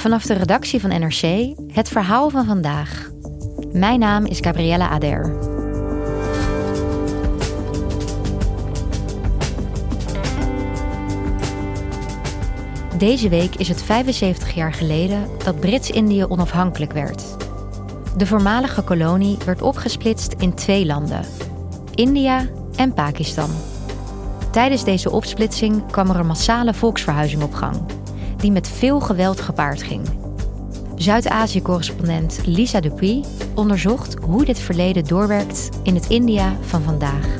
Vanaf de redactie van NRC het verhaal van vandaag. Mijn naam is Gabriella Ader. Deze week is het 75 jaar geleden dat Brits-Indië onafhankelijk werd. De voormalige kolonie werd opgesplitst in twee landen: India en Pakistan. Tijdens deze opsplitsing kwam er een massale volksverhuizing op gang, die met veel geweld gepaard ging. Zuid-Azië-correspondent Lisa Dupuis onderzocht hoe dit verleden doorwerkt in het India van vandaag.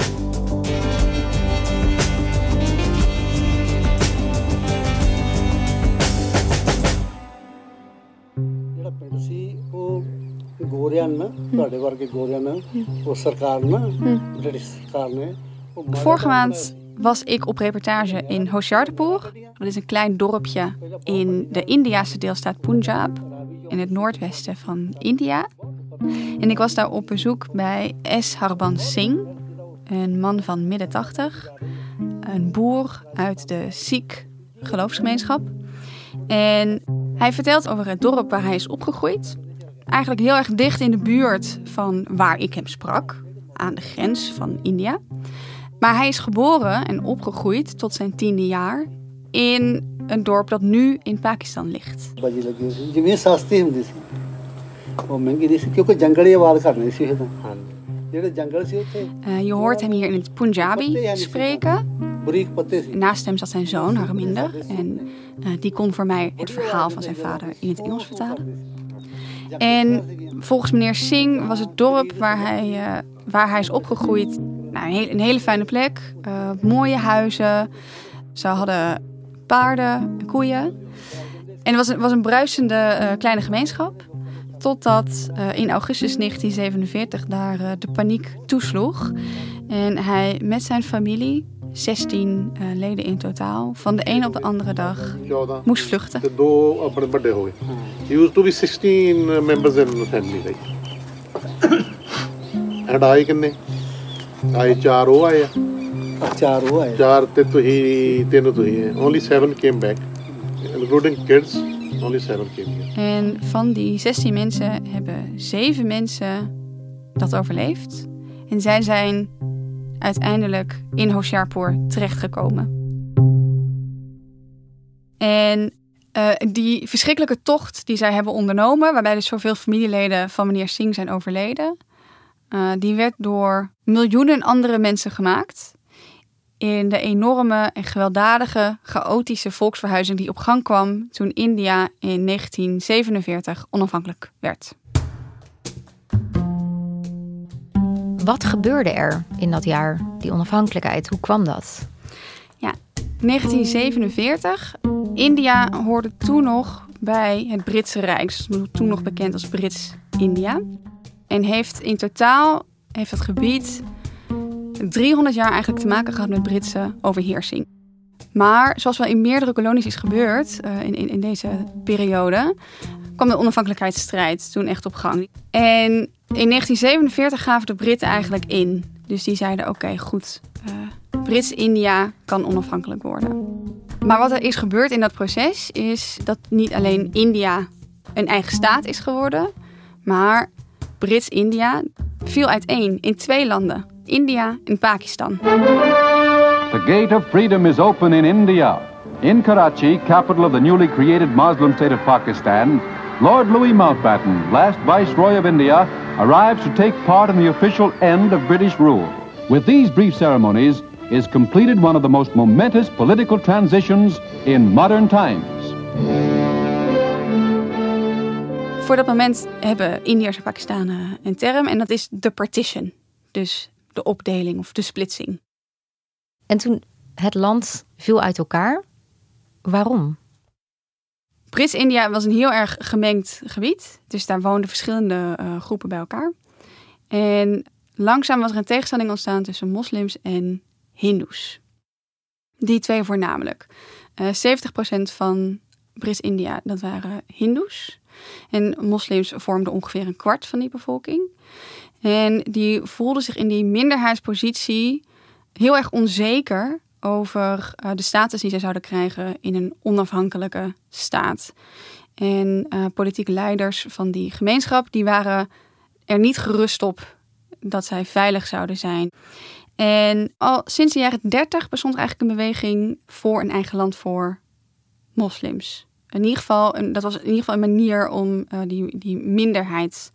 Vorige maand was ik op reportage in Hoshiarpur. Dat is een klein dorpje in de Indiase deelstaat Punjab, in het noordwesten van India. En ik was daar op bezoek bij S. Harban Singh, een man van midden 80, een boer uit de Sikh geloofsgemeenschap. En hij vertelt over het dorp waar hij is opgegroeid. Eigenlijk heel erg dicht in de buurt van waar ik hem sprak, aan de grens van India. Maar hij is geboren en opgegroeid tot zijn tiende jaar in een dorp dat nu in Pakistan ligt. Uh, je hoort hem hier in het Punjabi spreken. Naast hem zat zijn zoon, Harminder. En eh, die kon voor mij het verhaal van zijn vader in het Engels vertalen. En volgens meneer Singh was het dorp waar hij, eh, waar hij is opgegroeid nou, een, hele, hele fijne plek, eh, mooie huizen. Ze hadden paarden koeien. En het was een, was een bruisende eh, kleine gemeenschap. Totdat eh, in augustus 1947 daar de paniek toesloeg. En hij met zijn familie, 16 leden in totaal, van de een op de andere dag moest vluchten. He used to be 16 members in the family, right? En daar ik ਆਏ ਕਿੰਨੇ ਆਏ ਚਾਰ ਉਹ ਆਏ ਆ ਚਾਰ ਉਹ ਆਏ ਚਾਰ ਤੇ ਤੁਸੀਂ ਤਿੰਨ ਤੁਸੀਂ ਹੈ ਓਨਲੀ 7 came back including kids only 7 came En van die 16 mensen hebben 7 mensen dat overleefd. En zij zijn uiteindelijk in Hoshiarpur terechtgekomen. En eh, die verschrikkelijke tocht die zij hebben ondernomen, waarbij dus zoveel familieleden van meneer Singh zijn overleden, eh, die werd door miljoenen andere mensen gemaakt. In de enorme en gewelddadige, chaotische volksverhuizing die op gang kwam toen India in 1947 onafhankelijk werd. Wat gebeurde er in dat jaar, die onafhankelijkheid? Hoe kwam dat? 1947. India hoorde toen nog bij het Britse Rijk, dus toen nog bekend als Brits-India. En heeft in totaal heeft het gebied 300 jaar eigenlijk te maken gehad met Britse overheersing. Maar zoals wel in meerdere kolonies is gebeurd eh, in, in, in deze periode, kwam de onafhankelijkheidsstrijd toen echt op gang. En in 1947 gaven de Britten eigenlijk in. Dus die zeiden: oké, goed, eh, Brits-India kan onafhankelijk worden. Maar wat er is gebeurd in dat proces is dat niet alleen India een eigen staat is geworden, maar Brits-India viel uiteen in twee landen: India en Pakistan. The gate of freedom is open in India. In Karachi, capital of the newly created Muslim state of Pakistan, Lord Louis Mountbatten, last Viceroy of India, arrives to take part in the official end of British rule. With these brief ceremonies is completed one of the most momentous political transitions in modern times. Voor dat moment hebben Indiërs en Pakistanen een term en dat is de partition. Dus de opdeling of de splitsing. En toen Het land viel uit elkaar. Waarom? Brits-India was een heel erg gemengd gebied. Dus daar woonden verschillende uh, groepen bij elkaar. En langzaam was er een tegenstelling ontstaan tussen moslims en hindoes. Die twee voornamelijk. Uh, eh, 70% van Brits-India, dat waren hindoes. En moslims vormden ongeveer een kwart van die bevolking. En die voelden zich in die minderheidspositie heel erg onzeker over uh, de status die zij zouden krijgen in een onafhankelijke staat. En uh, politieke leiders van die gemeenschap die waren er niet gerust op dat zij veilig zouden zijn. En al sinds de jaren 30 bestond er eigenlijk een beweging voor een eigen land voor moslims. In ieder geval, dat was in ieder geval een manier om uh, die, die minderheid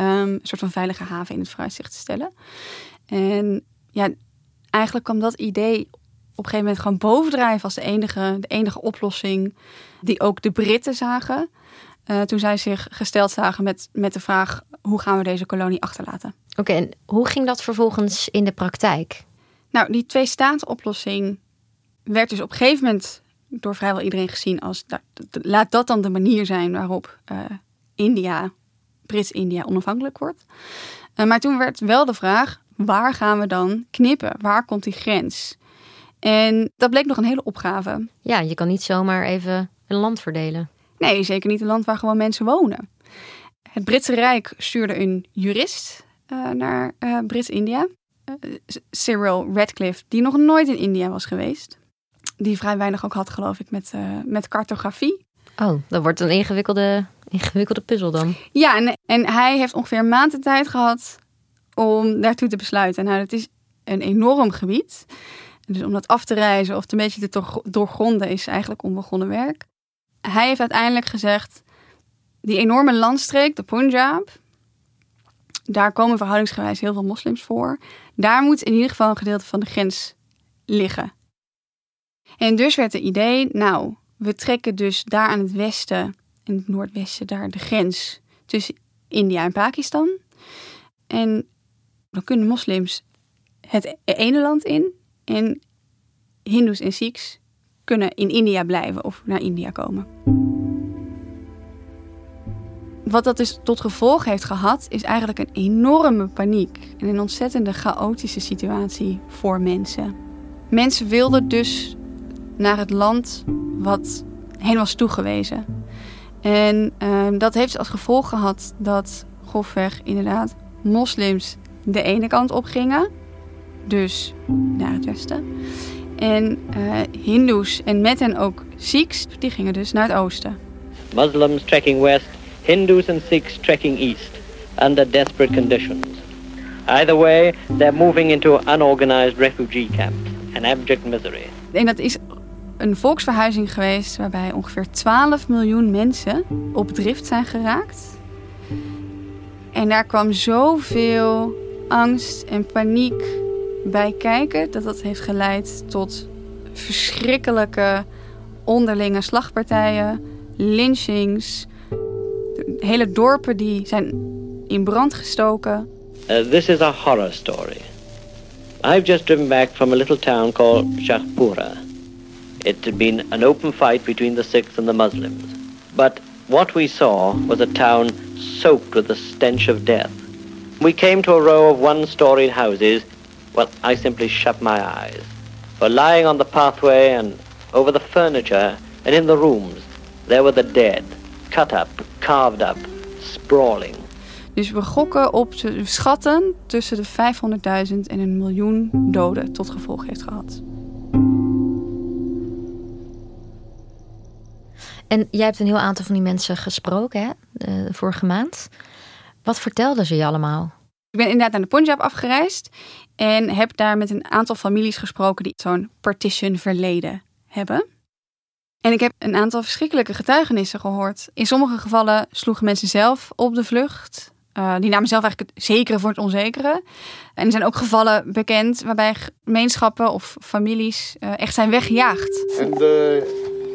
um, een soort van veilige haven in het vooruitzicht te stellen. En ja, eigenlijk kwam dat idee op een gegeven moment gewoon bovendrijven als de enige, de enige oplossing die ook de Britten zagen. Uh, toen zij zich gesteld zagen met, met de vraag: hoe gaan we deze kolonie achterlaten? Oké, en hoe ging dat vervolgens in de praktijk? Nou, die twee-staat-oplossing werd dus op een gegeven moment door vrijwel iedereen gezien als: laat dat dan de manier zijn waarop uh, India, Brits-India, onafhankelijk wordt. Uh, maar toen werd wel de vraag: waar gaan we dan knippen? Waar komt die grens? En dat bleek nog een hele opgave. Ja, je kan niet zomaar even een land verdelen. Nee, zeker niet een land waar gewoon mensen wonen. Het Britse Rijk stuurde een jurist uh, naar Brits-India. Cyril Radcliffe, die nog nooit in India was geweest. Die vrij weinig ook had, geloof ik, met, met cartografie. Oh, dat wordt een ingewikkelde, ingewikkelde puzzel dan. Ja, en, en hij heeft ongeveer een maand de tijd gehad om daartoe te besluiten. Nou, het is een enorm gebied. Dus om dat af te reizen of een beetje te doorgronden is eigenlijk onbegonnen werk. Hij heeft uiteindelijk gezegd, die enorme landstreek, de Punjab, daar komen verhoudingsgewijs heel veel moslims voor. Daar moet in ieder geval een gedeelte van de grens liggen. En dus werd het idee, nou, we trekken dus daar aan het westen, in het noordwesten, daar de grens tussen India en Pakistan. En dan kunnen moslims het ene land in en Hindoes en Sikhs kunnen in India blijven of naar India komen. Wat dat dus tot gevolg heeft gehad, is eigenlijk een enorme paniek en een ontzettende chaotische situatie voor mensen. Mensen wilden dus naar het land wat hen was toegewezen. En uh, dat heeft als gevolg gehad dat grofweg inderdaad moslims de ene kant op gingen, dus naar het westen. En uh, Hindoes en met hen ook Sikhs, die gingen dus naar het oosten. Muslims trekking west, Hindus and Sikhs trekking east, under desperate conditions. Either way, they're moving into unorganized refugee camps and abject misery. En dat is een volksverhuizing geweest waarbij ongeveer 12 miljoen mensen op drift zijn geraakt. En daar kwam zoveel angst en paniek bij kijken dat dat heeft geleid tot verschrikkelijke onderlinge slagpartijen, lynchings, hele dorpen die zijn in brand gestoken. Uh, this is a horror story. I've just driven back from a little town called Shahpura. It had been an open fight between the Sikhs and the Muslims. But what we saw was a town soaked with the stench of death. We came to a row of one-storied houses well, I simply shut my eyes. For lying on the pathway and over the furniture and in the rooms, there were the dead, cut up, carved up, sprawling. Dus we gokken op schatten tussen de 500.000 en een miljoen doden tot gevolg heeft gehad. En jij hebt een heel aantal van die mensen gesproken, hè, de vorige maand. Wat vertelden ze je allemaal? Ik ben inderdaad naar de Punjab afgereisd en heb daar met een aantal families gesproken die zo'n partition verleden hebben. En ik heb een aantal verschrikkelijke getuigenissen gehoord. In sommige gevallen sloegen mensen zelf op de vlucht. Uh, die namen zelf eigenlijk het zekere voor het onzekere. En er zijn ook gevallen bekend waarbij gemeenschappen of families uh, echt zijn weggejaagd. And uh,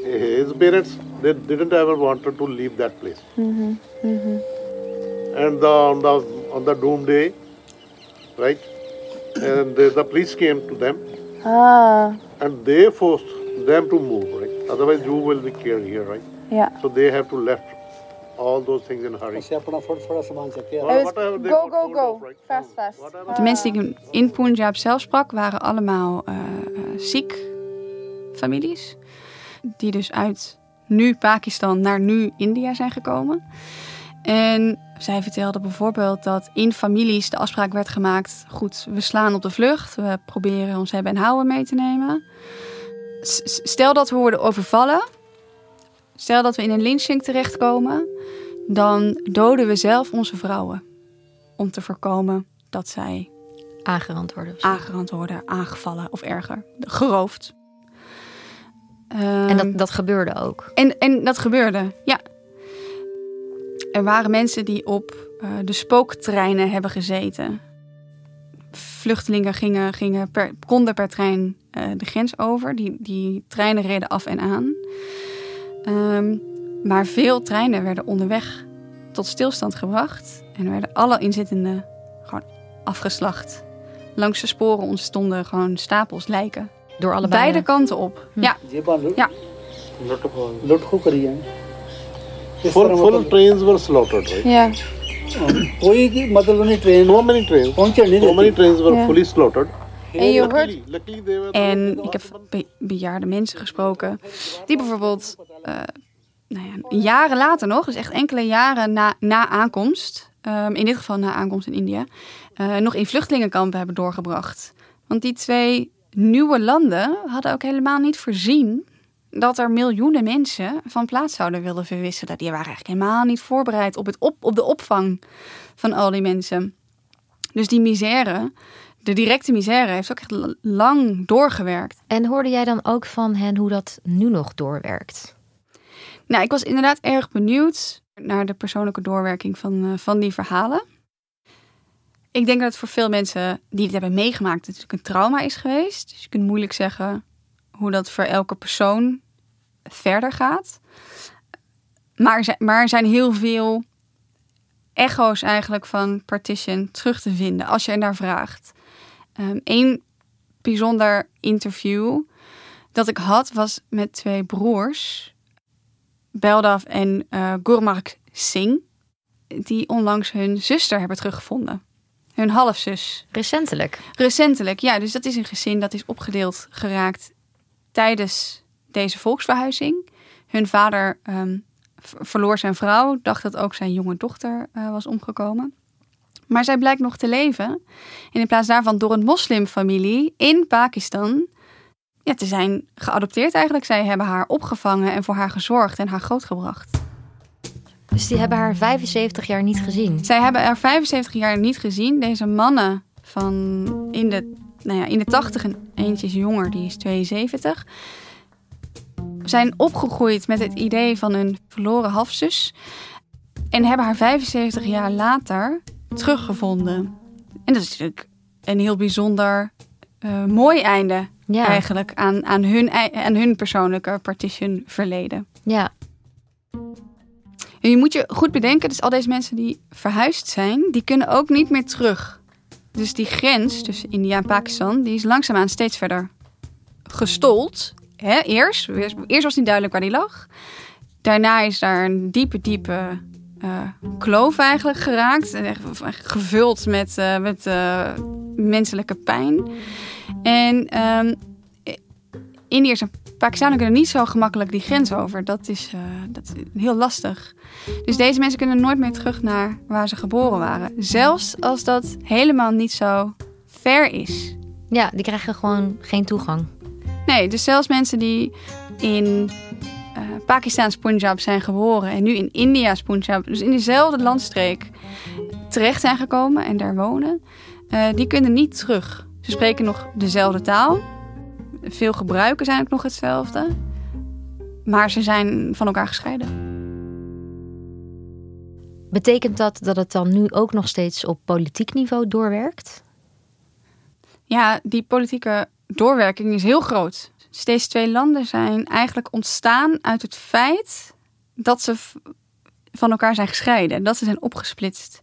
his parents they didn't ever wanted to leave that place. Mm-hmm. Mm-hmm. And the, on the on the doom day, right? And the, the police came to them. Ah. And they forced them to move, right? Otherwise, you will be killed here, right? Yeah. So they have to left De mensen die in Punjab zelf sprak waren allemaal uh, ziek families. Die dus uit nu Pakistan naar nu India zijn gekomen. En zij vertelde bijvoorbeeld dat in families de afspraak werd gemaakt: goed, we slaan op de vlucht, we proberen ons hebben en houden mee te nemen. Stel dat we worden overvallen, stel dat we in een lynching terechtkomen, dan doden we zelf onze vrouwen. Om te voorkomen dat zij Aangerand worden. aangerand worden, aangevallen of erger, geroofd. Ehm, En dat, dat gebeurde ook. en, en dat gebeurde, ja. Er waren mensen die op eh, de spooktreinen hebben gezeten. Vluchtelingen gingen, gingen per, konden per trein eh, de grens over. Die, die treinen reden af en aan. Ehm, maar veel treinen werden onderweg tot stilstand gebracht. En werden alle inzittenden gewoon afgeslacht. Langs de sporen ontstonden gewoon stapels lijken door allebei. Beide eh. kanten op. Hm. Ja. ja. Full, full trains were slaughtered, right? Yeah. trains were fully En je. En ik heb bejaarde mensen gesproken. Die bijvoorbeeld. Eh, nou ja, jaren later nog, dus echt enkele jaren na, na aankomst. Ehm, in dit geval na aankomst in India. Eh, nog in vluchtelingenkampen hebben doorgebracht. Want die twee nieuwe landen hadden ook helemaal niet voorzien dat er miljoenen mensen van plaats zouden willen verwisselen. Die waren eigenlijk helemaal niet voorbereid op, het op, op de opvang van al die mensen. Dus die misère, de directe misère, heeft ook echt lang doorgewerkt. En hoorde jij dan ook van hen hoe dat nu nog doorwerkt? Nou, ik was inderdaad erg benieuwd naar de persoonlijke doorwerking van, eh, van die verhalen. Ik denk dat het voor veel mensen die dit hebben meegemaakt natuurlijk een trauma is geweest. Dus je kunt moeilijk zeggen hoe dat voor elke persoon verder gaat. Maar er zijn, maar er zijn heel veel echo's eigenlijk van Partition terug te vinden als je er naar vraagt. Eén bijzonder interview dat ik had was met twee broers Beldav en eh Gurmark Singh, die onlangs hun zuster hebben teruggevonden. Hun halfzus. Recentelijk. Recentelijk, ja. Dus dat is een gezin dat is opgedeeld geraakt tijdens deze volksverhuizing. Hun vader ehm, verloor zijn vrouw, dacht dat ook zijn jonge dochter eh, was omgekomen. Maar zij blijkt nog te leven. En in plaats daarvan door een moslimfamilie in Pakistan ja, te zijn geadopteerd eigenlijk. Zij hebben haar opgevangen en voor haar gezorgd en haar grootgebracht. Dus die hebben haar 75 jaar niet gezien. Zij hebben er 75 jaar niet gezien. Deze mannen van in de, nou ja, in de 80 en eentje is jonger, die is 72. Zijn opgegroeid met het idee van een verloren halfzus. En hebben haar 75 jaar later teruggevonden. En dat is natuurlijk een heel bijzonder eh, mooi einde Ja. eigenlijk aan, aan, hun, aan hun persoonlijke partition verleden. Ja. En je moet je goed bedenken, dus al deze mensen die verhuisd zijn, die kunnen ook niet meer terug. Dus die grens tussen India en Pakistan, die is langzaamaan steeds verder gestold. Eerst, eerst, eerst was niet duidelijk waar die lag. Daarna is daar een diepe, diepe eh, kloof eigenlijk geraakt. En echt gevuld met, eh, met eh, menselijke pijn. En ehm Indiërs en Pakistanen kunnen niet zo gemakkelijk die grens over. Dat is, eh, dat is heel lastig. Dus deze mensen kunnen nooit meer terug naar waar ze geboren waren. Zelfs als dat helemaal niet zo ver is. ja, die krijgen gewoon geen toegang. Nee, dus zelfs mensen die in Pakistaans Punjab zijn geboren en nu in India's Punjab, dus in dezelfde landstreek, terecht zijn gekomen en daar wonen, eh, die kunnen niet terug. Ze spreken nog dezelfde taal. Veel gebruiken zijn ook nog hetzelfde. Maar ze zijn van elkaar gescheiden. Betekent dat dat het dan nu ook nog steeds op politiek niveau doorwerkt? Ja, die politieke doorwerking is heel groot. Dus deze twee landen zijn eigenlijk ontstaan uit het feit dat ze van elkaar zijn gescheiden. Dat ze zijn opgesplitst.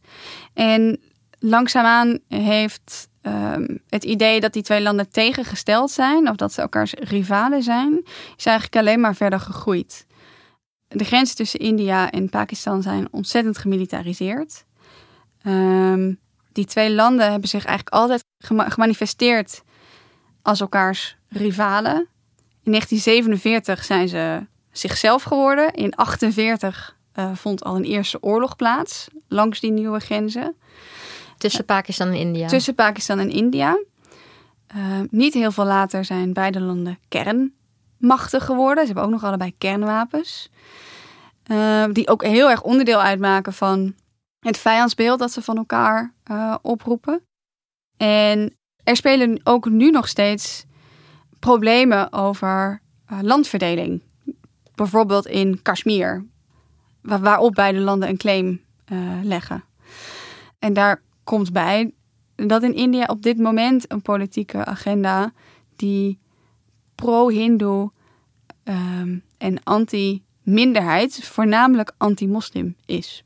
En langzaamaan heeft ehm, het idee dat die twee landen tegengesteld zijn of dat ze elkaars rivalen zijn, is eigenlijk alleen maar verder gegroeid. De grenzen tussen India en Pakistan zijn ontzettend gemilitariseerd. Ehm, die twee landen hebben zich eigenlijk altijd gemanifesteerd als elkaars rivalen. In 1947 zijn ze zichzelf geworden. In 1948 uh, vond al een eerste oorlog plaats langs die nieuwe grenzen. Tussen Pakistan en India. Tussen Pakistan en India. Uh, niet heel veel later zijn beide landen kernmachtig geworden. Ze hebben ook nog allebei kernwapens. Uh, die ook heel erg onderdeel uitmaken van het vijandsbeeld dat ze van elkaar uh, oproepen. En er spelen ook nu nog steeds problemen over landverdeling. Bijvoorbeeld in Kashmir, waarop beide landen een claim leggen. En daar komt bij dat in India op dit moment een politieke agenda die pro-Hindoe um, en anti-minderheid, voornamelijk anti-moslim is.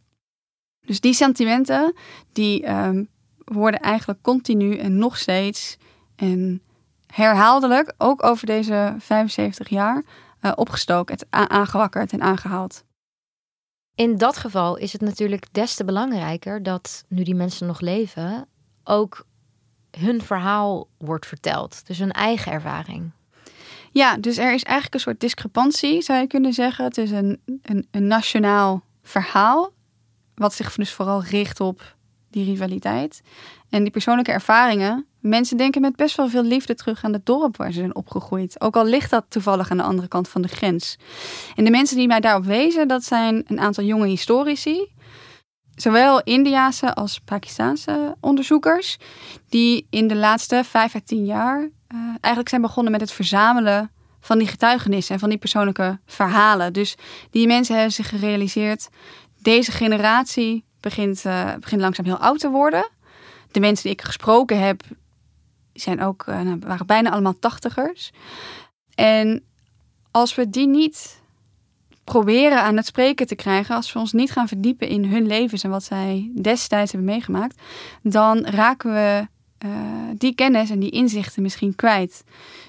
Dus die sentimenten die um, worden eigenlijk continu en nog steeds en herhaaldelijk, ook over deze 75 jaar, uh, opgestoken, aangewakkerd en aangehaald. In dat geval is het natuurlijk des te belangrijker dat nu die mensen nog leven, ook hun verhaal wordt verteld. Dus hun eigen ervaring. Ja, dus er is eigenlijk een soort discrepantie, zou je kunnen zeggen. Het is een, een, een nationaal verhaal, wat zich dus vooral richt op die rivaliteit. En die persoonlijke ervaringen. Mensen denken met best wel veel liefde terug aan het dorp waar ze zijn opgegroeid. Ook al ligt dat toevallig aan de andere kant van de grens. En de mensen die mij daarop wezen, dat zijn een aantal jonge historici. Zowel Indiase als Pakistaanse onderzoekers. Die in de laatste vijf à tien jaar uh, eigenlijk zijn begonnen met het verzamelen van die getuigenissen en van die persoonlijke verhalen. Dus die mensen hebben zich gerealiseerd. Deze generatie begint, uh, begint langzaam heel oud te worden. De mensen die ik gesproken heb, zijn ook, uh, nou, waren bijna allemaal tachtigers. En als we die niet proberen aan het spreken te krijgen, als we ons niet gaan verdiepen in hun levens en wat zij destijds hebben meegemaakt, dan raken we uh, die kennis en die inzichten misschien kwijt.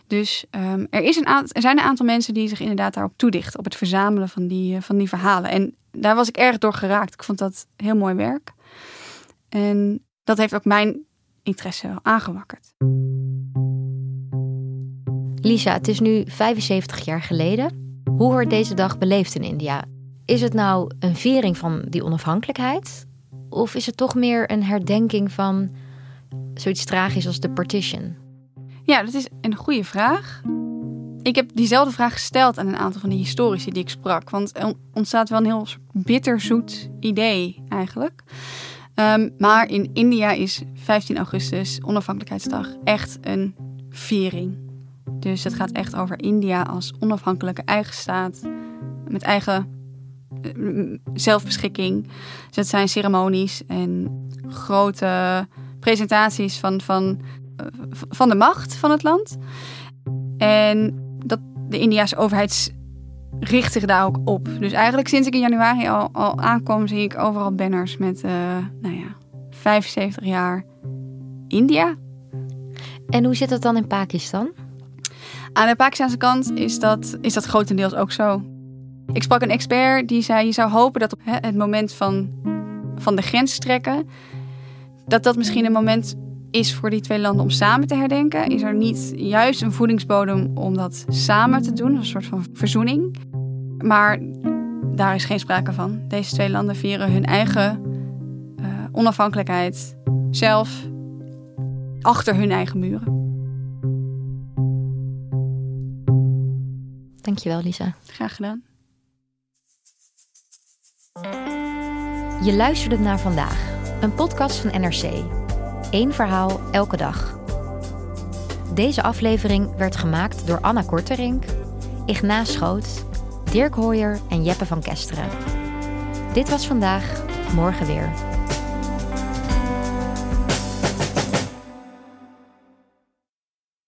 Dus um, er, is een er zijn een aantal mensen die zich inderdaad daarop toedichten, op het verzamelen van die, uh, van die verhalen. En daar was ik erg door geraakt. Ik vond dat heel mooi werk. En dat heeft ook mijn interesse wel aangewakkerd. Lisa, het is nu 75 jaar geleden. Hoe wordt deze dag beleefd in India? Is het nou een viering van die onafhankelijkheid? Of is het toch meer een herdenking van zoiets tragisch als de partition? Ja, dat is een goede vraag. Ik heb diezelfde vraag gesteld aan een aantal van die historici die ik sprak. Want er ontstaat wel een heel bitterzoet idee eigenlijk. Um, maar in India is 15 augustus, onafhankelijkheidsdag, echt een viering. Dus het gaat echt over India als onafhankelijke eigen staat. Met eigen uh, zelfbeschikking. Dus het zijn ceremonies en grote presentaties van, van, uh, van de macht van het land. En dat de Indiase overheid richt zich daar ook op. Dus eigenlijk sinds ik in januari al, al aankom, zie ik overal banners met, uh, nou ja, 75 jaar India. En hoe zit dat dan in Pakistan? Aan de Pakistanse kant is dat, is dat grotendeels ook zo. Ik sprak een expert die zei: je zou hopen dat op het moment van, van de grens trekken, dat dat misschien een moment is voor die twee landen om samen te herdenken. Is er niet juist een voedingsbodem om dat samen te doen, een soort van verzoening? Maar daar is geen sprake van. Deze twee landen vieren hun eigen uh, onafhankelijkheid zelf achter hun eigen muren. Dankjewel, Lisa. Graag gedaan. Je luisterde naar vandaag, een podcast van NRC. Eén verhaal elke dag. Deze aflevering werd gemaakt door Anna Korterink, Ignaas Schoot, Dirk Hooyer en Jeppe van Kesteren. Dit was vandaag, morgen weer.